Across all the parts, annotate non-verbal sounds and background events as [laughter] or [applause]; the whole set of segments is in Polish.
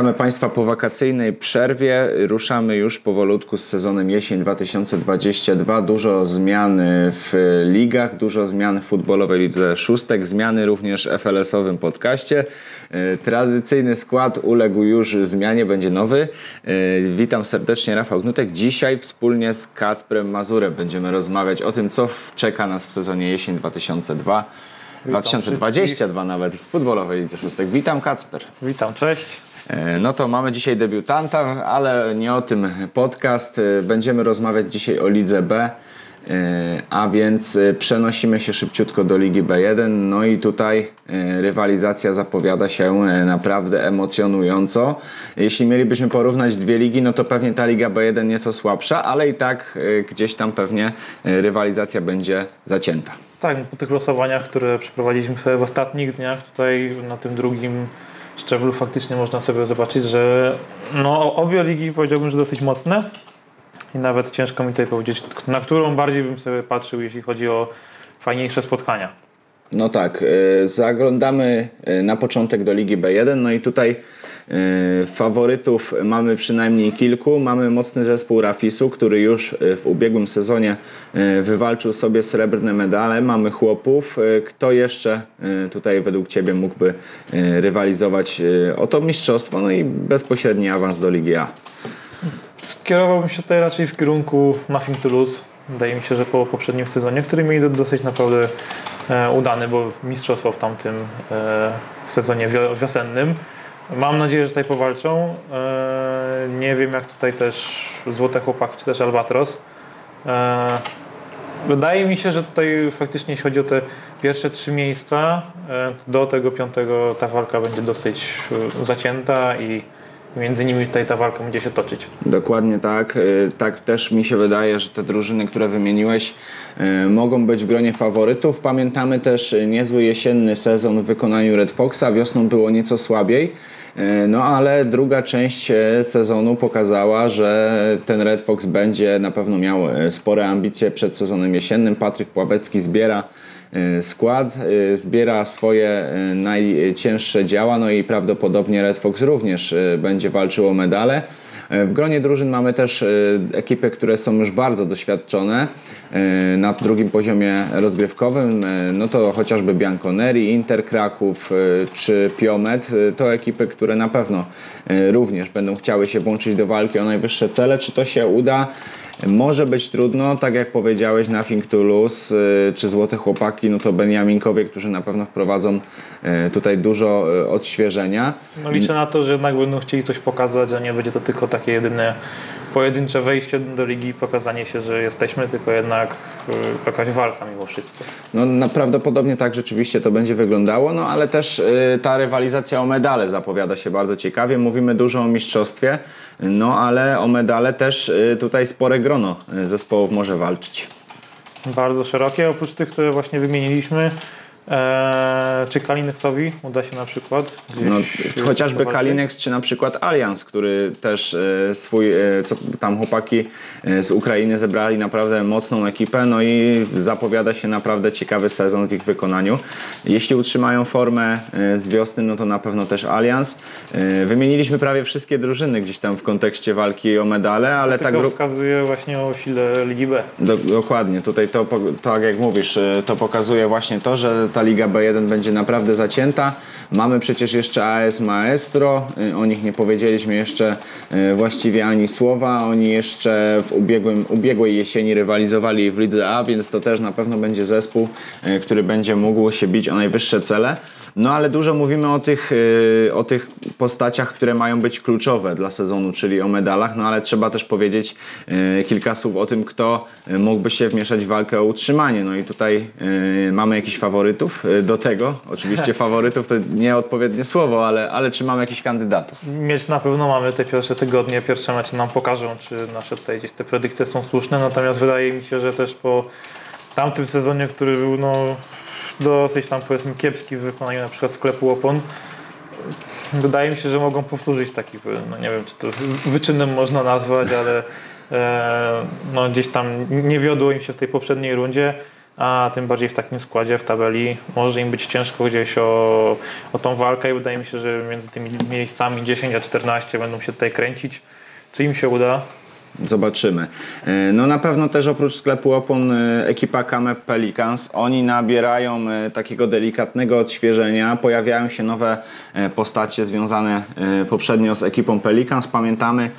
Witamy Państwa po wakacyjnej przerwie. Ruszamy już powolutku z sezonem jesień 2022. Dużo zmian w ligach, dużo zmian w futbolowej lidze szóstek, zmiany również w FLS-owym podcaście. Tradycyjny skład uległ już zmianie, będzie nowy. Witam serdecznie, Rafał Gnutek. Dzisiaj wspólnie z Kacprem Mazurem będziemy rozmawiać o tym, co czeka nas w sezonie jesień 2002. 2022 nawet w futbolowej lidze szóstek. Witam Kacper. Witam, cześć. E, no to mamy dzisiaj debiutanta, ale nie o tym podcast. E, będziemy rozmawiać dzisiaj o Lidze B, e, a więc przenosimy się szybciutko do Ligi B1. No i tutaj rywalizacja zapowiada się naprawdę emocjonująco. Jeśli mielibyśmy porównać dwie ligi, no to pewnie ta Liga B1 nieco słabsza, ale i tak gdzieś tam pewnie rywalizacja będzie zacięta. Tak, po tych losowaniach, które przeprowadziliśmy w ostatnich dniach, tutaj na tym drugim szczeblu faktycznie można sobie zobaczyć, że no, obie ligi powiedziałbym, że dosyć mocne i nawet ciężko mi tutaj powiedzieć, na którą bardziej bym sobie patrzył, jeśli chodzi o fajniejsze spotkania. No tak, e, zaglądamy e, na początek do Ligi B1, no i tutaj faworytów mamy przynajmniej kilku. Mamy mocny zespół Rafisu, który już w ubiegłym sezonie wywalczył sobie srebrne medale. Mamy chłopów. Kto jeszcze tutaj według Ciebie mógłby rywalizować o to mistrzostwo, no i bezpośredni awans do Ligi A? Skierowałbym się tutaj raczej w kierunku Nothing to Lose. Wydaje mi się, że po poprzednim sezonie, który mieli dosyć naprawdę E, udany, bo mistrzostwo w tamtym e, w sezonie wiosennym. Mam nadzieję, że tutaj powalczą. E, nie wiem jak tutaj też Złote Chłopaki czy też Albatros. Wydaje mi się, że tutaj faktycznie jeśli chodzi o te pierwsze trzy miejsca, do tego piątego ta walka będzie dosyć zacięta i między nimi tutaj ta walka będzie się toczyć. Dokładnie tak. Tak też mi się wydaje, że te drużyny, które wymieniłeś, mogą być w gronie faworytów. Pamiętamy też niezły jesienny sezon w wykonaniu Red Foxa. Wiosną było nieco słabiej. Y, no ale druga część sezonu pokazała, że ten Red Fox będzie na pewno miał spore ambicje przed sezonem jesiennym. Patryk Pławecki zbiera E, skład, e, zbiera swoje e, najcięższe działa, no i prawdopodobnie Red Fox również będzie walczył o medale. W gronie drużyn mamy też ekipy, które są już bardzo doświadczone na drugim poziomie rozgrywkowym. No to chociażby Bianconeri, Inter Kraków czy Piomet. To ekipy, które na pewno również będą chciały się włączyć do walki o najwyższe cele. Czy to się uda? Może być trudno, tak jak powiedziałeś, Nothing to czy Złote Chłopaki, no to Beniaminkowie, którzy na pewno wprowadzą tutaj dużo odświeżenia. No liczę na to, że jednak będą chcieli coś pokazać, a nie będzie to tylko takie jedyne pojedyncze wejście do ligi, pokazanie się, że jesteśmy, tylko jednak y, jakaś walka mimo wszystko. No prawdopodobnie tak rzeczywiście to będzie wyglądało, no ale też y, ta rywalizacja o medale zapowiada się bardzo ciekawie. Mówimy dużo o mistrzostwie, no ale o medale też y, tutaj spore grono zespołów może walczyć. Bardzo szerokie, oprócz tych, które właśnie wymieniliśmy. Eee, czy Kalinexowi uda się na przykład? No, chociażby Kalinex, czy na przykład Allianz, który też e, swój, e, co tam chłopaki e, z Ukrainy zebrali naprawdę mocną ekipę, no i zapowiada się naprawdę ciekawy sezon w ich wykonaniu. Jeśli utrzymają formę z wiosny, no to na pewno też Allianz. Wymieniliśmy prawie wszystkie drużyny gdzieś tam w kontekście walki o medale, ale to tak gru... wskazuje właśnie o sile Ligi B. Do, dokładnie, tutaj to, tak jak mówisz, to pokazuje właśnie to, że ta Liga B1 będzie naprawdę zacięta. Mamy przecież jeszcze AS Maestro, y, o nich nie powiedzieliśmy jeszcze y, właściwie ani słowa. Oni jeszcze w ubiegłym, ubiegłej jesieni rywalizowali w Lidze A, więc to też na pewno będzie zespół, y, który będzie mógł się bić o najwyższe cele. No ale dużo mówimy o tych, y, o tych postaciach, które mają być kluczowe dla sezonu, czyli o medalach, no ale trzeba też powiedzieć y, kilka słów o tym, kto y, mógłby się wmieszać w walkę o utrzymanie. No i tutaj mamy jakichś faworytów do tego. Oczywiście [laughs] faworytów to nieodpowiednie słowo, ale, ale czy mamy jakichś kandydatów? Mieć na pewno mamy te pierwsze tygodnie, pierwsze mecze nam pokażą, czy nasze tutaj gdzieś te predykcje są słuszne, natomiast wydaje mi się, że też po tamtym sezonie, który był no dosyć tam powiedzmy kiepski w wykonaniu na przykład sklepu opon. Wydaje mi się, że mogą powtórzyć taki, no nie wiem czy to wyczynem można nazwać, ale e, no gdzieś tam nie wiodło im się w tej poprzedniej rundzie. a tym bardziej w takim składzie, w tabeli, może im być ciężko gdzieś o, o tą walkę i wydaje mi się, że między tymi miejscami 10 a 14 będą się tutaj kręcić. Czy im się uda? Zobaczymy. E, No na pewno też oprócz sklepu opon e, ekipa Kamep Pelicans, oni nabierają e, takiego delikatnego odświeżenia, pojawiają się nowe postacie związane poprzednio z ekipą Pelicans. Pamiętamy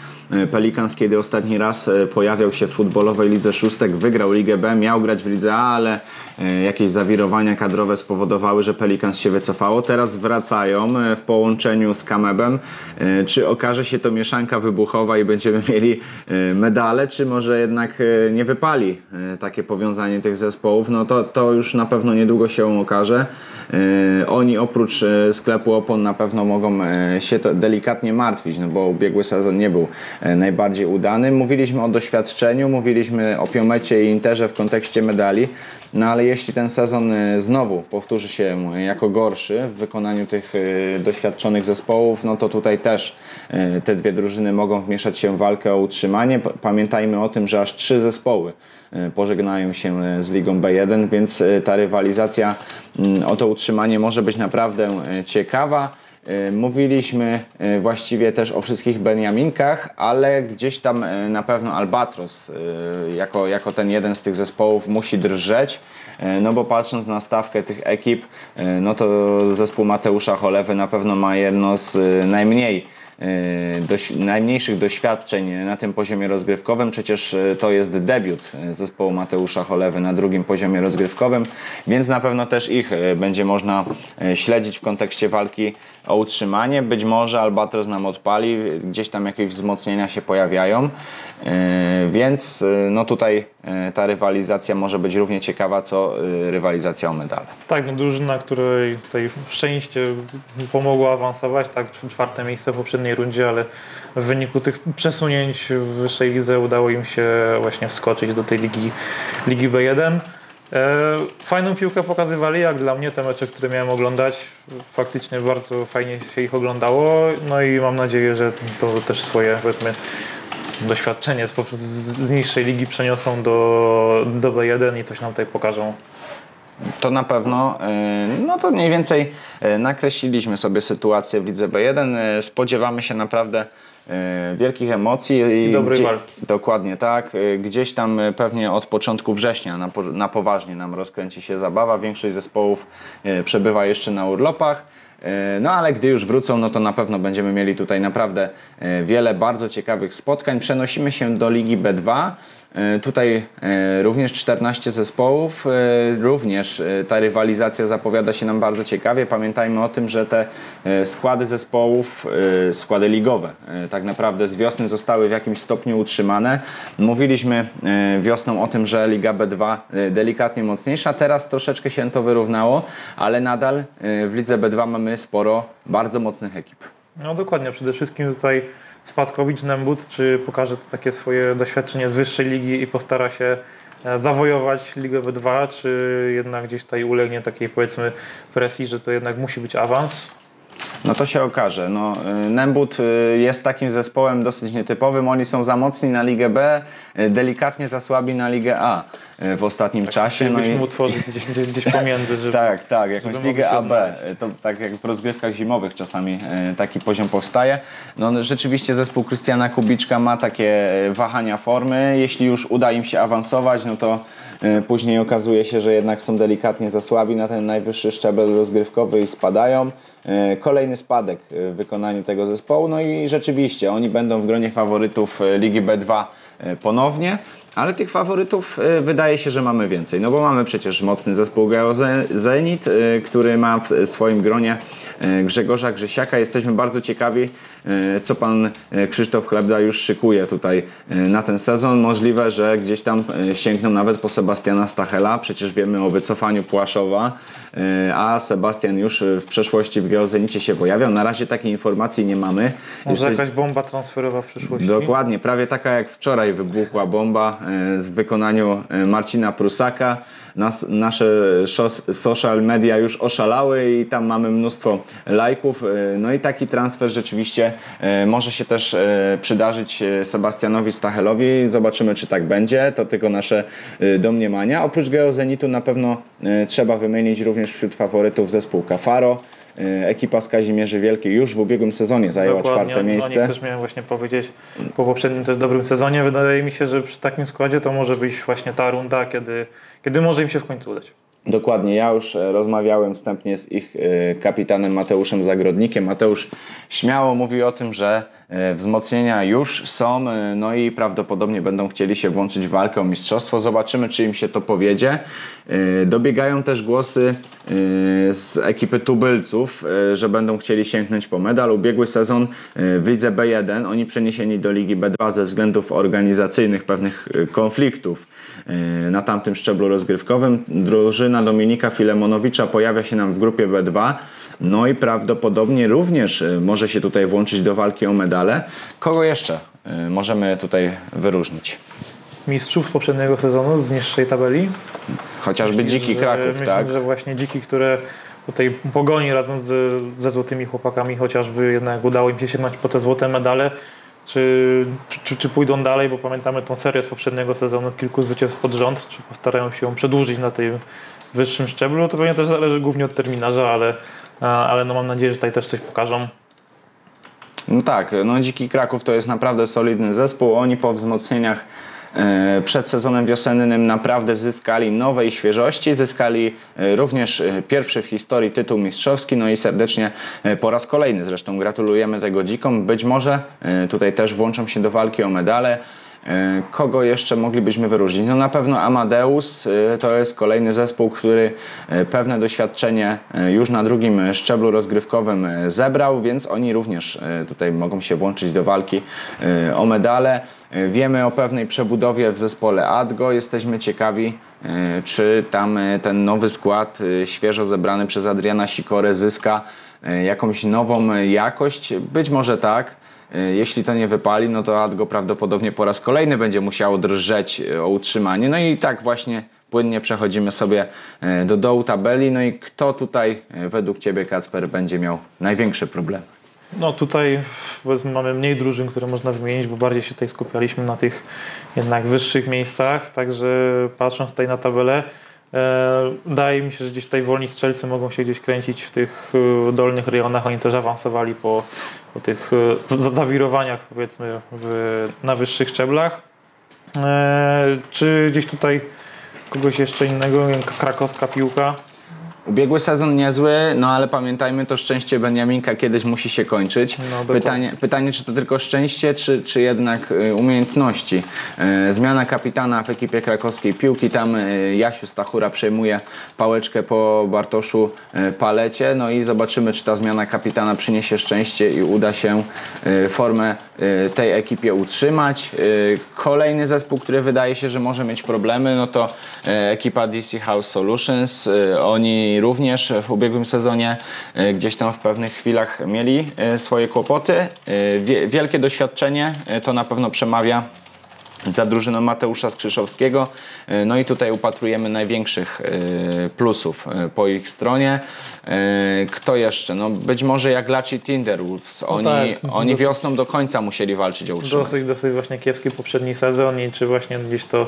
Pelicans, kiedy ostatni raz e, pojawiał się w futbolowej lidze szóstek, wygrał Ligę B, miał grać w Lidze A, ale e, jakieś zawirowania kadrowe spowodowały, że Pelicans się wycofało. Teraz wracają e, w połączeniu z Kamebem. E, Czy okaże się to mieszanka wybuchowa i będziemy [laughs] mieli e, medale, czy może jednak e, nie wypali e, takie powiązanie tych zespołów? No to, to już na pewno niedługo się okaże. E, Oni oprócz e, sklepu opon na pewno mogą e, się to delikatnie martwić, no bo ubiegły sezon nie był e, najbardziej udany. Mówiliśmy o doświadczeniu, mówiliśmy o Piomecie i Interze w kontekście medali, no ale jeśli ten sezon e, znowu powtórzy się jako gorszy w wykonaniu tych e, doświadczonych zespołów, no to tutaj też e, te dwie drużyny mogą wmieszać się w walkę o utrzymanie. Pamiętajmy o tym, że aż trzy zespoły e, pożegnają się e, z Ligą B1, więc e, ta rywalizacja mm, o to utrzymanie może być naprawdę e, ciekawa. E, Mówiliśmy e, właściwie też o wszystkich Beniaminkach, ale gdzieś tam e, na pewno Albatros jako, jako ten jeden z tych zespołów musi drżeć, no bo patrząc na stawkę tych ekip, no to zespół Mateusza Cholewy na pewno ma jedno z najmniej doś, najmniejszych doświadczeń na tym poziomie rozgrywkowym. Przecież e, to jest debiut e, zespołu Mateusza Cholewy na drugim poziomie rozgrywkowym, więc na pewno też ich e, będzie można e, śledzić w kontekście walki o utrzymanie. Być może Albatros nam odpali, gdzieś tam jakieś wzmocnienia się pojawiają, e, więc e, no tutaj e, ta rywalizacja może być równie ciekawa, co e, rywalizacja o medale. Tak, no drużyna, której tutaj szczęście pomogło awansować, tak, czwarte miejsce w poprzedniej rundzie, ale w wyniku tych przesunięć w wyższej lidze udało im się właśnie wskoczyć do tej ligi, ligi B1. E, Fajną piłkę pokazywali, jak dla mnie te mecze, które miałem oglądać, faktycznie bardzo fajnie się ich oglądało, no i mam nadzieję, że to też swoje, powiedzmy, doświadczenie z, z, niższej ligi przeniosą do, do B1 i coś nam tutaj pokażą. To na pewno, y, no to mniej więcej y, nakreśliliśmy sobie sytuację w Lidze B1. Y, Spodziewamy się naprawdę wielkich emocji. I dobrej walki. Dokładnie tak. Gdzieś tam pewnie od początku września na, po- na poważnie nam rozkręci się zabawa. Większość zespołów przebywa jeszcze na urlopach. No ale gdy już wrócą, no to na pewno będziemy mieli tutaj naprawdę wiele bardzo ciekawych spotkań. Przenosimy się do Ligi B2. E, Tutaj e, również 14 zespołów, e, również ta rywalizacja zapowiada się nam bardzo ciekawie. Pamiętajmy o tym, że te składy zespołów, składy ligowe tak naprawdę z wiosny zostały w jakimś stopniu utrzymane. Mówiliśmy wiosną o tym, że Liga B2 e, delikatnie mocniejsza, teraz troszeczkę się to wyrównało, ale nadal w Lidze B2 mamy sporo bardzo mocnych ekip. No dokładnie, przede wszystkim tutaj Spadkowicz Nembut, czy pokaże to takie swoje doświadczenie z wyższej ligi i postara się e, zawojować Ligę B2, czy jednak gdzieś tutaj ulegnie takiej powiedzmy presji, że to jednak musi być awans. No to się okaże. No, y, Nembut y, jest takim zespołem dosyć nietypowym. Oni są za mocni na Ligę B, y, delikatnie za słabi na Ligę A w ostatnim czasie. No i, utworzyć gdzieś, gdzieś, pomiędzy, żeby tak, tak, jakąś Ligę AB. To tak jak w rozgrywkach zimowych czasami taki poziom powstaje. No no, rzeczywiście zespół Krystiana Kubiczka ma takie wahania formy. Jeśli już uda im się awansować, no to później okazuje się, że jednak są delikatnie za słabi na ten najwyższy szczebel rozgrywkowy i spadają. Y, Kolejny spadek y, w wykonaniu tego zespołu. No i rzeczywiście oni będą w gronie faworytów y, Ligi B2 y, ponownie. Ale tych faworytów wydaje się, że mamy więcej. No bo mamy przecież mocny zespół Geo Ze- Zenit, który ma w swoim gronie Grzegorza Grzesiaka. Jesteśmy bardzo ciekawi, co pan Krzysztof Chlebda już szykuje tutaj na ten sezon. Możliwe, że gdzieś tam sięgną nawet po Sebastiana Stachela. Przecież wiemy o wycofaniu Płaszowa, a Sebastian już w przeszłości w Geozenicie się pojawiał. Na razie takiej informacji nie mamy. może Jesteś- jakaś bomba transferowa w przyszłości. Dokładnie, prawie taka jak wczoraj wybuchła bomba e, w wykonaniu e, Marcina Prusaka. Nas, nasze social media już oszalały i tam mamy mnóstwo lajków. E, No i taki transfer rzeczywiście może się też przydarzyć Sebastianowi Stachelowi. Zobaczymy, czy tak będzie. To tylko nasze domniemania. Oprócz Geozenitu na pewno trzeba wymienić również wśród faworytów zespół Cafaro. E, Ekipa z Kazimierzy Wielkiej już w ubiegłym sezonie zajęła czwarte o miejsce. też miałem właśnie powiedzieć po poprzednim też dobrym sezonie. Wydaje mi się, że przy takim składzie to może być właśnie ta runda, kiedy, kiedy może im się w końcu udać. Dokładnie, ja już e, rozmawiałem wstępnie z ich e, kapitanem Mateuszem Zagrodnikiem. Mateusz śmiało mówi o tym, że wzmocnienia już są, e, no i prawdopodobnie będą chcieli się włączyć w walkę o mistrzostwo. Zobaczymy, czy im się to powiedzie. E, Dobiegają też głosy e, z ekipy tubylców, e, że będą chcieli sięgnąć po medal. Ubiegły sezon e, w lidze B1, oni przeniesieni do ligi B2 ze względów organizacyjnych, pewnych e, konfliktów e, na tamtym szczeblu rozgrywkowym. Drużyna Dominika Filemonowicza pojawia się nam w grupie B2. No i prawdopodobnie również e, może się tutaj włączyć do walki o medale. Kogo jeszcze e, możemy tutaj wyróżnić? Mistrzów z poprzedniego sezonu z niższej tabeli. Chociażby Myślę, Dziki że- Kraków, myślę, tak? że właśnie dziki, które tutaj pogoni razem z, ze złotymi chłopakami, chociażby jednak udało im się sięgnąć po te złote medale. Czy, czy, czy pójdą dalej, bo pamiętamy tą serię z poprzedniego sezonu, kilku zwycięstw pod rząd, czy postarają się ją przedłużyć na tym wyższym szczeblu, to pewnie też zależy głównie od terminarza, ale, ale no mam nadzieję, że tutaj też coś pokażą. No tak, no Dziki Kraków to jest naprawdę solidny zespół. Oni po wzmocnieniach e, przed sezonem wiosennym naprawdę zyskali nowej świeżości, zyskali e, również e, pierwszy w historii tytuł mistrzowski, no i serdecznie e, po raz kolejny zresztą gratulujemy tego Dzikom. Być może e, tutaj też włączą się do walki o medale. E, Kogo jeszcze moglibyśmy wyróżnić? No na pewno Amadeus e, to jest kolejny zespół, który e, pewne doświadczenie już na drugim szczeblu rozgrywkowym zebrał, więc oni również tutaj mogą się włączyć do walki o medale. Wiemy o pewnej przebudowie w zespole ADGO. Jesteśmy ciekawi, czy tam ten nowy skład, świeżo zebrany przez Adriana Sikorę, zyska jakąś nową jakość. Być może tak. E, Jeśli to nie wypali, no to Adgo prawdopodobnie po raz kolejny będzie musiało drżeć e, o utrzymanie. No i tak właśnie płynnie przechodzimy sobie e, do dołu tabeli. No i kto tutaj według Ciebie, Kacper, będzie miał największe problemy? No tutaj powiedzmy mamy mniej drużyn, które można wymienić, bo bardziej się tutaj skupialiśmy na tych jednak wyższych miejscach, także patrząc tutaj na tabelę, wydaje mi się, że gdzieś tutaj wolni strzelcy mogą się gdzieś kręcić w tych e, dolnych rejonach, oni też awansowali po, po tych e, za- za- zawirowaniach powiedzmy w, na wyższych szczeblach. E, czy gdzieś tutaj kogoś jeszcze innego, krakowska piłka, Ubiegły sezon niezły, no ale pamiętajmy, to szczęście Beniaminka kiedyś musi się kończyć. No, pytanie, pytanie, czy to tylko szczęście, czy, czy jednak y, umiejętności. Y, zmiana kapitana w ekipie krakowskiej piłki, tam y, Jasiu Stachura przejmuje pałeczkę po Bartoszu Palecie, no i zobaczymy, czy ta zmiana kapitana przyniesie szczęście i uda się formę tej ekipie utrzymać. Kolejny zespół, który wydaje się, że może mieć problemy, no to ekipa DC House Solutions. Y, Oni również w ubiegłym sezonie y, gdzieś tam w pewnych chwilach mieli y, swoje kłopoty. Wie- Wielkie doświadczenie to na pewno przemawia za drużyną Mateusza Skrzyszowskiego. No i tutaj upatrujemy największych plusów po ich stronie. Kto jeszcze? No być może jak Laci Tinderwolves. Oni, tak. oni Dosyć- wiosną do końca musieli walczyć o utrzymanie. Dosyć, dosyć właśnie kiepski poprzedni sezon i czy właśnie gdzieś to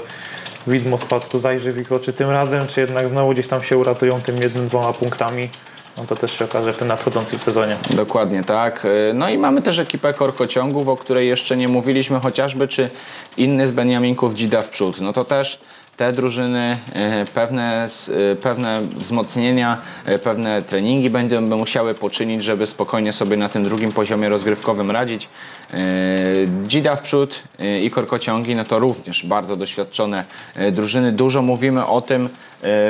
widmo spadku zajrzy w ich oczy tym razem, czy jednak znowu gdzieś tam się uratują tym jednym, dwoma punktami. No to też się okaże w tym nadchodzącym sezonie. Dokładnie tak. Y, No i mamy też ekipę korkociągów, o której jeszcze nie mówiliśmy, chociażby czy inny z Beniaminków dzida w przód. No to też te drużyny y, pewne, y, pewne wzmocnienia, y, pewne treningi będą musiały poczynić, żeby spokojnie sobie na tym drugim poziomie rozgrywkowym radzić. Dzida w przód i korkociągi, no to również bardzo doświadczone drużyny. Dużo mówimy o tym,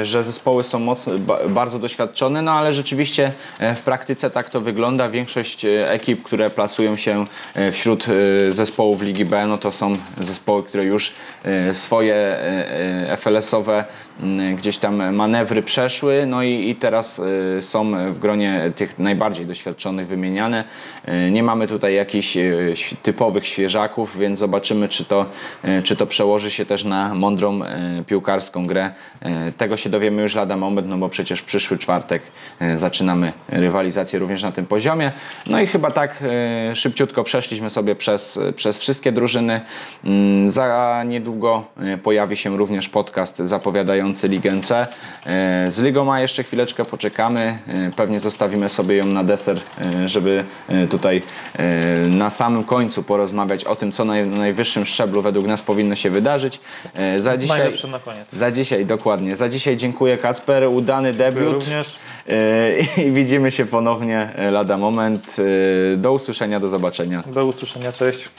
że zespoły są mocno, ba- bardzo doświadczone, no ale rzeczywiście e, w praktyce tak to wygląda. Większość e, ekip, które plasują się e, wśród e, zespołów Ligi B, no to są zespoły, które już e, swoje e, e, FLS-owe m, gdzieś tam manewry przeszły, no i, i teraz e, są w gronie tych najbardziej doświadczonych wymieniane. E, Nie mamy tutaj jakichś świ- typowych świeżaków, więc zobaczymy, czy to, czy to przełoży się też na mądrą piłkarską grę. Tego się dowiemy już lada moment, no bo przecież przyszły czwartek zaczynamy rywalizację również na tym poziomie. No i chyba tak szybciutko przeszliśmy sobie przez, przez wszystkie drużyny. Mm, Za niedługo pojawi się również podcast zapowiadający Ligę C. E, Z Ligą A jeszcze chwileczkę poczekamy. E, Pewnie zostawimy sobie ją na deser, e, żeby tutaj na samym końcu porozmawiać o tym, co na na najwyższym szczeblu według nas powinno się wydarzyć. Za dzisiaj, Najlepsze na koniec. za dzisiaj, dokładnie. Za dzisiaj dziękuję Kacper, udany debiut. Również. I widzimy się ponownie lada moment. Do usłyszenia, do zobaczenia. Do usłyszenia, cześć.